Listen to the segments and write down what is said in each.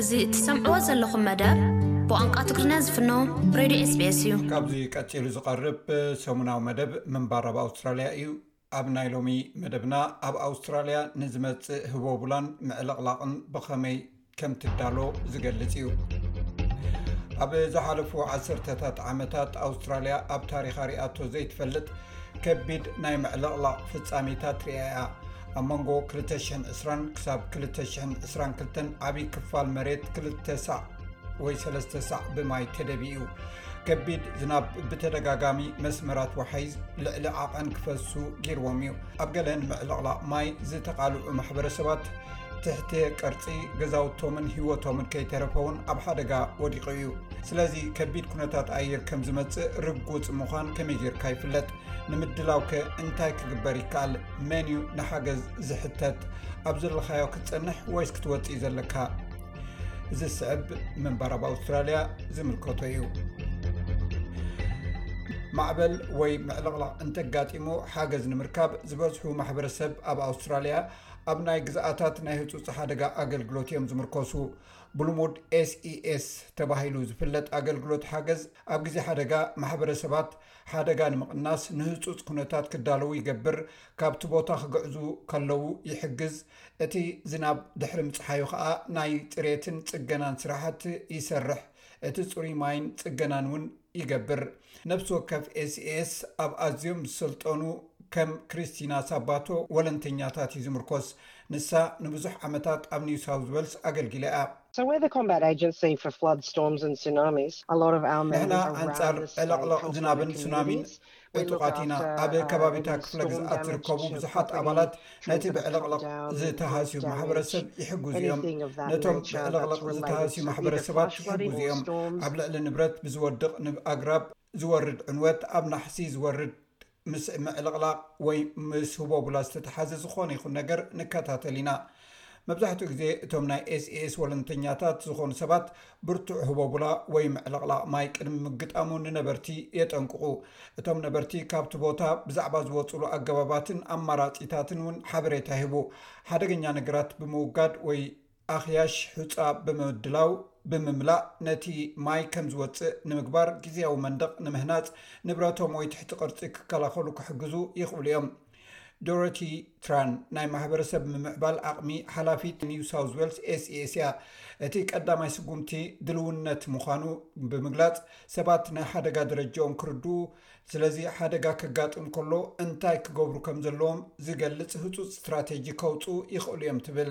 እዚ እትሰምዕዎ ዘለኹም መደብ ብቋንቋ ትግርኛ ዝፍኖ ሬድዮ ኤስቢኤስ እዩ። ካብዚ ቀጺሉ ዝቐርብ ሰሙናዊ መደብ ምንባር ኣብ ኣውስትራልያ እዩ። ኣብ ናይ ሎሚ መደብና ኣብ ኣውስትራልያ ንዝመጽእ ህቦቡላን ምዕልቕላቕን ብኸመይ ከም ትዳሎ ዝገልፅ እዩ ኣብ ዝሓለፉ ዓሰርተታት ዓመታት ኣውስትራልያ ኣብ ታሪካ ሪኣቶ ዘይትፈልጥ ከቢድ ናይ ምዕልቕላቕ ፍፃሜታት ርያ እያ ኣብ መንጎ 220 ክሳብ 222 ዓብይ ክፋል መሬት ክልተሳዕ ወይ ሰለስተሳዕ ብማይ ተደቢ እዩ ከቢድ ዝናብ ብተደጋጋሚ መስመራት ውሓይዝ ልዕሊ ዓቐን ክፈሱ ገይርዎም እዩ ኣብ ገለን ምዕልቕላቕ ማይ ዝተቓልዑ ማሕበረሰባት ትሕቴ ቅርፂ ገዛውቶምን ህይወቶምን ከይተረፈውን ኣብ ሓደጋ ወዲቀ እዩ ስለዚ ከቢድ ኩነታት ኣየር ከም ዝመፅእ ርጉፅ ምዃን ከመይ ጌርካ ይፍለጥ ንምድላው ከ እንታይ ክግበር ይከኣል መን እዩ ንሓገዝ ዝሕተት ኣብ ዘለኻዮ ክትፀንሕ ወይስ ክትወፅ እዩ ዘለካ እዚ ዝስዕብ ምንባር ኣብ ኣውስትራልያ ዝምልከቶ እዩ ማዕበል ወይ ምዕልቕላቕ እንተጋጢሙ ሓገዝ ንምርካብ ዝበዝሑ ማሕበረሰብ ኣብ ኣውስትራልያ ኣብ ናይ ግዝኣታት ናይ ህፁፅ ሓደጋ ኣገልግሎት እዮም ዝምርኮሱ። ብልሙድ SES ተባሂሉ ዝፍለጥ ኣገልግሎት ሓገዝ ኣብ ግዜ ሓደጋ ማሕበረሰባት ሓደጋ ንምቕናስ ንህፁፅ ኩነታት ክዳለዉ ይገብር፣ ካብቲ ቦታ ክግዕዙ ከለዉ ይሕግዝ፣ እቲ ዝናብ ድሕሪ ምፅሓዩ ከዓ ናይ ፅሬትን ፅገናን ስራሕት ይሰርሕ፣ እቲ ፅሩይ ማይን ፅገናን እውን ይገብር። ነብሲ ወከፍ SAS ኣብ ኣዝዮም ዝሰልጠኑ ከም ክሪስቲና ሳባቶ ወለንተኛታት እዩ ዝምርኮስ። ንሳ ንብዙሕ ዓመታት ኣብ ኒው ሳውዝ ዌልስ ኣገልጊላ እያ። ንሕና ኣንጻር ዕለቕለቕ ዝናብን ሱናሚን ዕጡቓት ኢና፣ ኣብ ከባቢ'ታ ክፍለ ግዝኣት ዝርከቡ ብዙሓት ኣባላት ነቲ ብዕልቕልቕ ዝተሃስዩ ማሕበረሰብ ይሕግዙ እዮም። ነቶም ብዕልቕልቕ ዝተሃስዩ ማሕበረሰባት ይሕግዙ እዮም፣ ኣብ ልዕሊ ንብረት ብዝወድቕ ንብ ኣግራብ ዝወርድ ዕንወት፣ ኣብ ናሕሲ ዝወርድ ምስ ምዕልቕላቕ ወይ ምስ ህቦቡላ ዝተተሓዘ ዝኾነ ይኹን ነገር ንከታተል ኢና። መብዛሕትኡ ግዜ እቶም ናይ ኤስኤኤስ ወለንተኛታት ዝኾኑ ሰባት ብርቱዕ ህቦቡላ ወይ ምዕልቕላቕ ማይ ቅድሚ ምግጣሙ ንነበርቲ የጠንቅቑ። እቶም ነበርቲ ካብቲ ቦታ ብዛዕባ ዝወጽሉ ኣገባባትን ኣማራጺታትን እውን ሓበሬታ ይህቡ። ሓደገኛ ነገራት ብምውጋድ ወይ ኣኽያሽ ሑጻ ብምድላው፣ ብምምላእ፣ ነቲ ማይ ከም ዝወጽእ ንምግባር፣ ግዝያዊ መንደቕ ንምህናጽ፣ ንብረቶም ወይ ትሕቲ ቅርጺ ክከላኸሉ ክሕግዙ ይኽእሉ እዮም። ዶሮቲ ትራን፣ ናይ ማሕበረሰብ ምምዕባል ዓቕሚ ሓላፊት ኒው ሳውዝ ዌልስ ኤስኢኤስ እያ። እቲ ቀዳማይ ስጉምቲ ድልውነት ምዃኑ ብምግላጽ፣ ሰባት ናይ ሓደጋ ደረጃኦም ክርድኡ፣ ስለዚ ሓደጋ ከጋጥም ከሎ እንታይ ክገብሩ ከም ዘለዎም ዝገልጽ ህጹጽ ስትራቴጂ ከውጽኡ ይኽእሉ እዮም ትብል።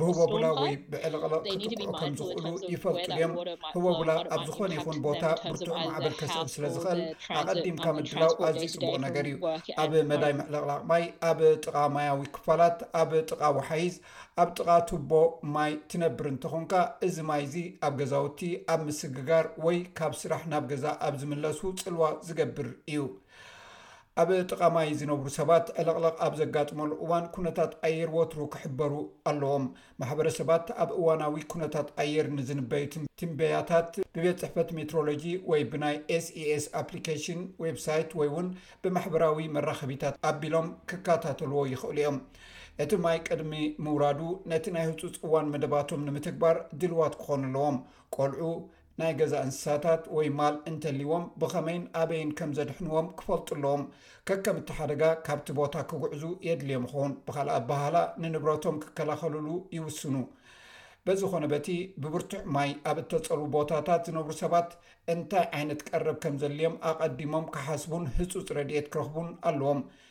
ብህቦቡላ ወይ ብዕልቕልቕ ክጥቅዑ ከም ዝኽእሉ ይፈልጡ ድዮም? ህቦቡላ ኣብ ዝኾነ ይኹን ቦታ ብርቱዕ ማዕበል ከስዕብ ስለ ዝኽእል ኣቐዲምካ ምድላው ኣዝዩ ጽቡቕ ነገር እዩ። ኣብ መዳይ ምዕልቕላቕ ማይ፣ ኣብ ጥቓ ማያዊ ክፋላት፣ ኣብ ጥቓ ወሓይዝ፣ ኣብ ጥቓ ቱቦ ማይ ትነብር እንተኾንካ፣ እዚ ማይ እዚ ኣብ ገዛውቲ ኣብ ምስግጋር ወይ ካብ ስራሕ ናብ ገዛ ኣብ ዝምለሱ ጽልዋ ዝገብር እዩ። ኣብ ጥቓ ማይ ዝነብሩ ሰባት ዕልቕልቕ ኣብ ዘጋጥመሉ እዋን ኩነታት ኣየር ወትሩ ክሕበሩ ኣለዎም። ማሕበረሰባት ኣብ እዋናዊ ኩነታት ኣየር ንዝንበዩ ትንበያታት ብቤት ጽሕፈት ሜትሮሎጂ ወይ ብናይ SES ኣፕሊኬሽን፣ ዌብሳይት ወይ'ውን ብማሕበራዊ መራኸቢታት ኣቢሎም ክከታተልዎ ይኽእሉ እዮም። እቲ ማይ ቅድሚ ምውራዱ ነቲ ናይ ህጹጽ እዋን መደባቶም ንምትግባር ድልዋት ክኾኑ ኣለዎም። ቆልዑ፣ ናይ ገዛ እንስሳታት ወይ ማል እንተሊዎም ብኸመይን ኣበይን ከም ዘድሕንዎም ክፈልጡ ኣለዎም። ከከም እቲ ሓደጋ ካብቲ ቦታ ክጉዕዙ የድልዮም ይኸውን፣ ብኻልእ ኣበሃህላ ንንብረቶም ክከላኸልሉ ይውስኑ። በዚ ኮነ በቲ ብብርቱዕ ማይ ኣብ እተጸልዉ ቦታታት ዝነብሩ ሰባት እንታይ ዓይነት ቀረብ ከም ዘድልዮም ኣቐዲሞም ክሓስቡን ህጹጽ ረድኤት ክረኽቡን ኣለዎም።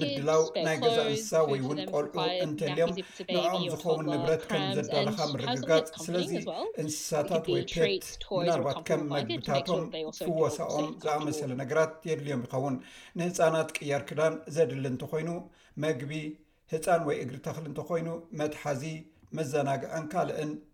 ምድላው ናይ ገዛ እንስሳ ወይ ውን ቆልዑ እንተልዮም ንዕኦም ዝኸውን ንብረት ከም ዘዳለኻ ምርግጋፅ ስለዚ እንስሳታት ወይ ፔት ምናልባት ከም መግብታቶም ፍወሳኦም ዝኣመሰለ ነገራት የድልዮም ይኸውን ንህፃናት ቅያር ክዳን ዘድሊ እንተኮይኑ መግቢ ህፃን ወይ እግሪ ተኽሊ እንተኮይኑ መትሓዚ መዘናግዕን ካልእን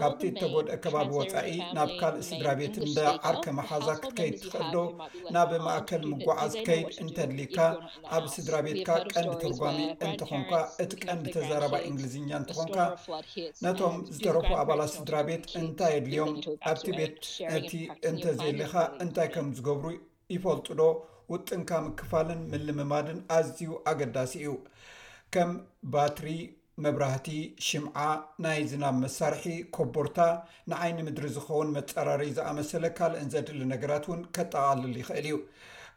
ካብቲ እተጎድኣ ከባቢ ወጻኢ ናብ ካልእ ስድራ ቤት እንዳ ዓርከ መሓዛ ክትከይድ ትኽእልዶ? ናብ ማእከል ምጉዓዝ ክትከይድ እንተድልዩካ፣ ኣብ ስድራ ቤትካ ቀንዲ ተርጓሚ እንተኾንካ፣ እቲ ቀንዲ ተዛራባይ እንግሊዝኛ እንተኾንካ፣ ነቶም ዝተረፉ ኣባላት ስድራ ቤት እንታይ የድልዮም፣ ኣብቲ ቤት እቲ እንተዘየሊኻ እንታይ ከም ዝገብሩ ይፈልጡዶ? ውጥንካ ምክፋልን ምልምማድን ኣዝዩ ኣገዳሲ እዩ። ከም ባትሪ፣ መብራህቲ፣ ሽምዓ፣ ናይ ዝናብ መሳርሒ፣ ኮቦርታ፣ ንዓይኒ ምድሪ ዝኸውን መጻራሪ ዝኣመሰለ ካልእን ዘድሊ ነገራት እውን ከጠቓልል ይኽእል እዩ።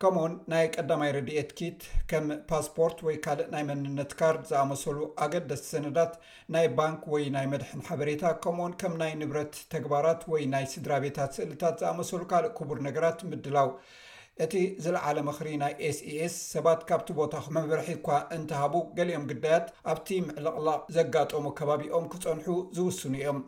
ከምኡውን ናይ ቀዳማይ ረድኤት ኪት፣ ከም ፓስፖርት ወይ ካልእ ናይ መንነት ካርድ ዝኣመሰሉ ኣገደስቲ ሰነዳት ናይ ባንክ ወይ ናይ መድሕን ሓበሬታ፣ ከምኡውን ከም ናይ ንብረት ተግባራት ወይ ናይ ስድራቤታት ስእልታት ዝኣመሰሉ ካልእ ክቡር ነገራት ምድላው። እቲ ዝለዓለ ምኽሪ ናይ SES፣ ሰባት ካብቲ ቦታ መብርሒ እኳ እንተ ሃቡ፣ ገሊኦም ግዳያት ኣብቲ ምዕልቕላቕ ዘጋጠሞ ከባቢኦም ክጸንሑ ዝውስኑ እዮም።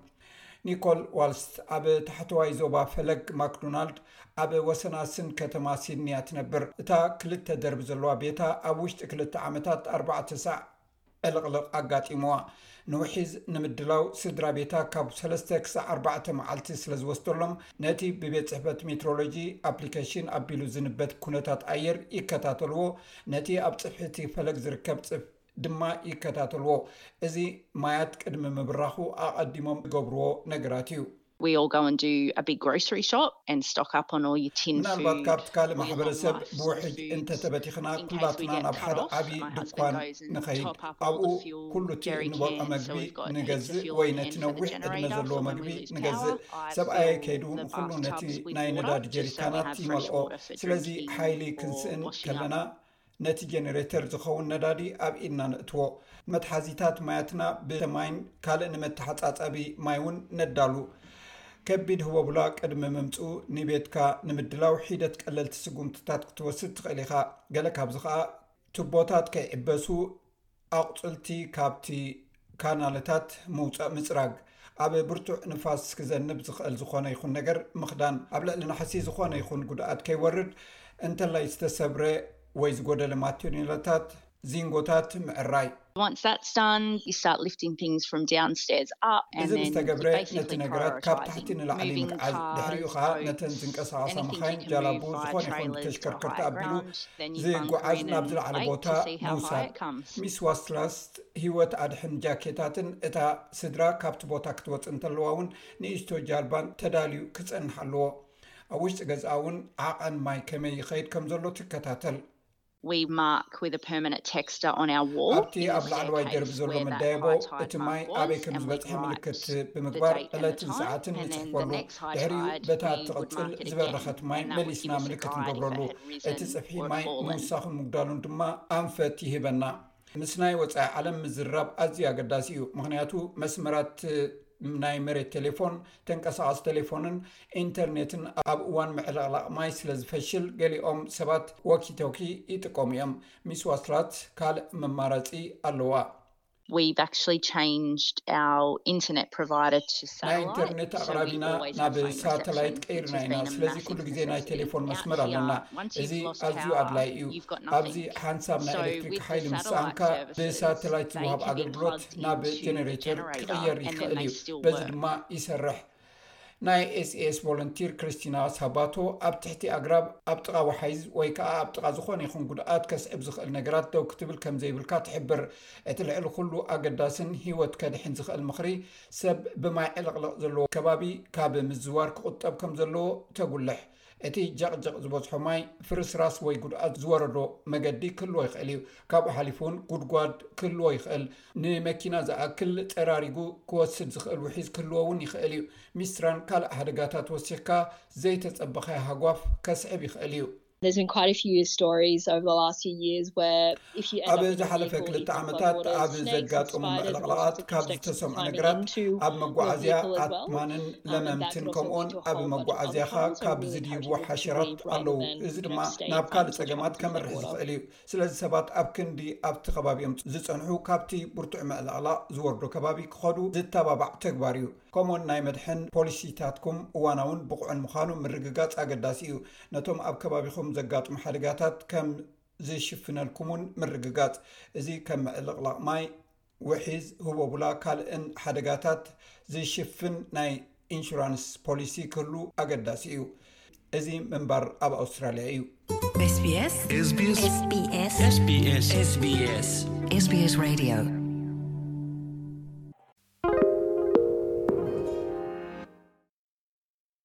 ኒኮል ዋልስት ኣብ ታሕተዋይ ዞባ ፈለግ ማክዶናልድ ኣብ ወሰናስን ከተማ ሲድኒ እያ ትነብር። እታ ክልተ ደርቢ ዘለዋ ቤታ ኣብ ውሽጢ ክልተ ዓመታት ኣርባዕተ ሳዕ ዕልቕልቕ ኣጋጢምዋ። ንውሒዝ ንምድላው ስድራ ቤታ ካብ ሰለስተ ክሳዕ ኣርባዕተ መዓልቲ ስለ ዝወስደሎም፣ ነቲ ብቤት ጽሕፈት ሜትሮሎጂ ኣፕሊከሽን ኣቢሉ ዝንበት ኵነታት ኣየር ይከታተልዎ፣ ነቲ ኣብ ጽፍሒ እቲ ፈለግ ዝርከብ ጽፍሒ ድማ ይከታተልዎ። እዚ ማያት ቅድሚ ምብራኹ ኣቐዲሞም ዝገብርዎ ነገራት እዩ። We all go and do a big grocery shop and stock up on all your tin food, ምናልባት ካብ ትካል ማሕበረሰብ ብውሕጅ እንተተበቲኽና ኩላትና ናብ ሓደ ዓቢ ድኳን ንኸይድ ኣብኡ ኩሉ እቲ እንበልዖ መግቢ ንገዝእ ወይ ነቲ ነዊሕ ዕድመ ዘለዎ መግቢ ንገዝእ ሰብኣየይ ከይዱ ንኹሉ ነቲ ናይ ነዳዲ ጀሪካናት ይመልኦ ስለዚ ሓይሊ ክንስእን ከለና ነቲ ጀነሬተር ዝኸውን ነዳዲ ኣብ ኢድና ነእትዎ። መትሓዚታት ማያትና ብማይን ካልእ ንመተሓጻጻቢ ማይ እውን ነዳሉ። ከቢድ ህቦብላ ቅድሚ ምምጽኡ ንቤትካ ንምድላው ሒደት ቀለልቲ ስጉምትታት ክትወስድ ትኽእል ኢኻ፣ ገለ ካብዚ ኸኣ፣ ቱቦታት ከይዕበሱ ኣቑፅልቲ ካብቲ ካናለታት ምውፃእ ምፅራግ። ኣብ ብርቱዕ ንፋስ ክዘንብ ዝኸእል ዝኾነ ይኹን ነገር ምኽዳን። ኣብ ልዕሊ ናሕሲ ዝኾነ ይኹን ጉድኣት ከይወርድ እንተላይ ዝተሰብረ ወይ ዝጎደለ ማቴኔላታት፣ ዚንጎታት፣ ምዕራይ። እዚ ምስ ተገብረ ነቲ ነገራት ካብ ታሕቲ ንላዕሊ ምግዓዝ፣ ድሕሪኡ ከኣ ነተን ዝንቀሳቐሳ መኻይን፣ ጃላቡ፣ ዝኾነ ይኹን ተሽከርከርቲ ኣቢሉ ዘይጓዓዝ ናብ ዝለዓለ ቦታ ምውሳድ። ሚስ ዋስትራስት ህይወት ኣድሕን ጃኬታትን እታ ስድራ ካብቲ ቦታ ክትወጽእ እንተለዋ እውን ንእሽቶ ጃልባን ተዳልዩ ክጸንሕ ኣለዎ። ኣብ ውሽጢ ገዝኣ እውን ዓቐን ማይ ከመይ ይኸይድ ከም ዘሎ ትከታተል። ኣብቲ ኣብ ላዕለዋይ ደርቢ ዘሎ መዳየቦ እቲ ማይ ኣበይ ከም ዝበጽሐ ምልክት ብምግባር ዕለትን ሰዓትን ንጽሕፈሉ። ድሕሪኡ በታ እትቕጽል ዝበረኸት ማይ መሊስና ምልክት ንገብረሉ። እቲ ጽፍሒ ማይ ምውሳኹን ምጉዳሉን ድማ ኣንፈት ይህበና። ምስ ናይ ወጻኢ ዓለም ምዝርራብ ኣዝዩ ኣገዳሲ እዩ፣ ምኽንያቱ መስመራት ናይ መሬት ቴሌፎን፣ ተንቀሳቓሲ ቴሌፎንን ኢንተርኔትን ኣብ እዋን ምዕልቕላቕ ማይ ስለ ዝፈሽል ገሊኦም ሰባት ዎኪቶኪ ይጥቀሙ እዮም። ሚስ ዋስትራት ካልእ መማረጺ ኣለዋ። ናይ ኢንተርነት ኣቕራቢና ናብ ሳተላይት ቀይርና ኢና ስለዚ ኩሉ ግዜ ናይ ቴሌፎን መስመር ኣለና እዚ ኣዝዩ ኣድላይ እዩ ኣብዚ ሓንሳብ ናይ ኤሌክትሪክ ሓይሊ ምስሰኣንካ ብሳተላይት ዝውሃብ ኣገልግሎት ናብ ጀነሬተር ክቕየር ይኽእል እዩ በዚ ድማ ይሰርሕ ናይ ኤስኤስ ቮለንቲር ክሪስቲና ሳባቶ ኣብ ትሕቲ ኣግራብ፣ ኣብ ጥቓ ወሓይዝ ወይ ከኣ ኣብ ጥቓ ዝኾነ ይኹን ጉድኣት ከስዕብ ዝኽእል ነገራት ደው ክትብል ከም ዘይብልካ ትሕብር። እቲ ልዕሊ ኹሉ ኣገዳስን ህይወት ከድሕን ዝኽእል ምኽሪ፣ ሰብ ብማይ ዕልቕልቕ ዘለዎ ከባቢ ካብ ምዝዋር ክቑጠብ ከም ዘለዎ ተጉልሕ። እቲ ጀቕጀቕ ዝበዝሖ ማይ ፍርስራስ ወይ ጉድኣት ዝወረዶ መገዲ ክህልዎ ይኽእል እዩ። ካብኡ ሓሊፉ እውን ጉድጓድ ክህልዎ ይኽእል። ንመኪና ዝኣክል ጸራሪጉ ክወስድ ዝኽእል ውሒዝ ክህልዎ እውን ይኽእል እዩ። ሚስትራን ካልእ ሓደጋታት ወሲኽካ ዘይተጸበኻዮ ሃጓፍ ከስዕብ ይኽእል እዩ። ኣብ ዝሓለፈ ክልተ ዓመታት ኣብ ዘጋጠሙ ምዕልቕላቓት ካብ ዝተሰምዑ ነገራት ኣብ መጓዓዝያ ኣትማንን ለመምትን ከምኡውን ኣብ መጓዓዝያኻ ካብ ዝድይቡ ሓሸራት ኣለዉ እዚ ድማ ናብ ካልእ ፀገማት ከምርሒ ዝኽእል እዩ ስለዚ ሰባት ኣብ ክንዲ ኣብቲ ከባቢኦም ዝፀንሑ ካብቲ ብርቱዕ ምዕልቕላቕ ዝወርዶ ከባቢ ክኸዱ ዝተባባዕ ተግባር እዩ ከምኡውን ናይ መድሕን ፖሊሲታትኩም እዋናውን ብቑዕን ምዃኑ ምርግጋፅ ኣገዳሲ እዩ ነቶም ኣብ ከባቢኹም ዘጋጥሙ ሓደጋታት ከም ዘይሽፍነልኩም ውን ምርግጋጽ። እዚ ከም ምዕልቕላቕ ማይ፣ ውሒዝ፣ ህቦቡላ ካልእን ሓደጋታት ዝሽፍን ናይ ኢንሹራንስ ፖሊሲ ክህሉ ኣገዳሲ እዩ። እዚ ምንባር ኣብ ኣውስትራልያ እዩ።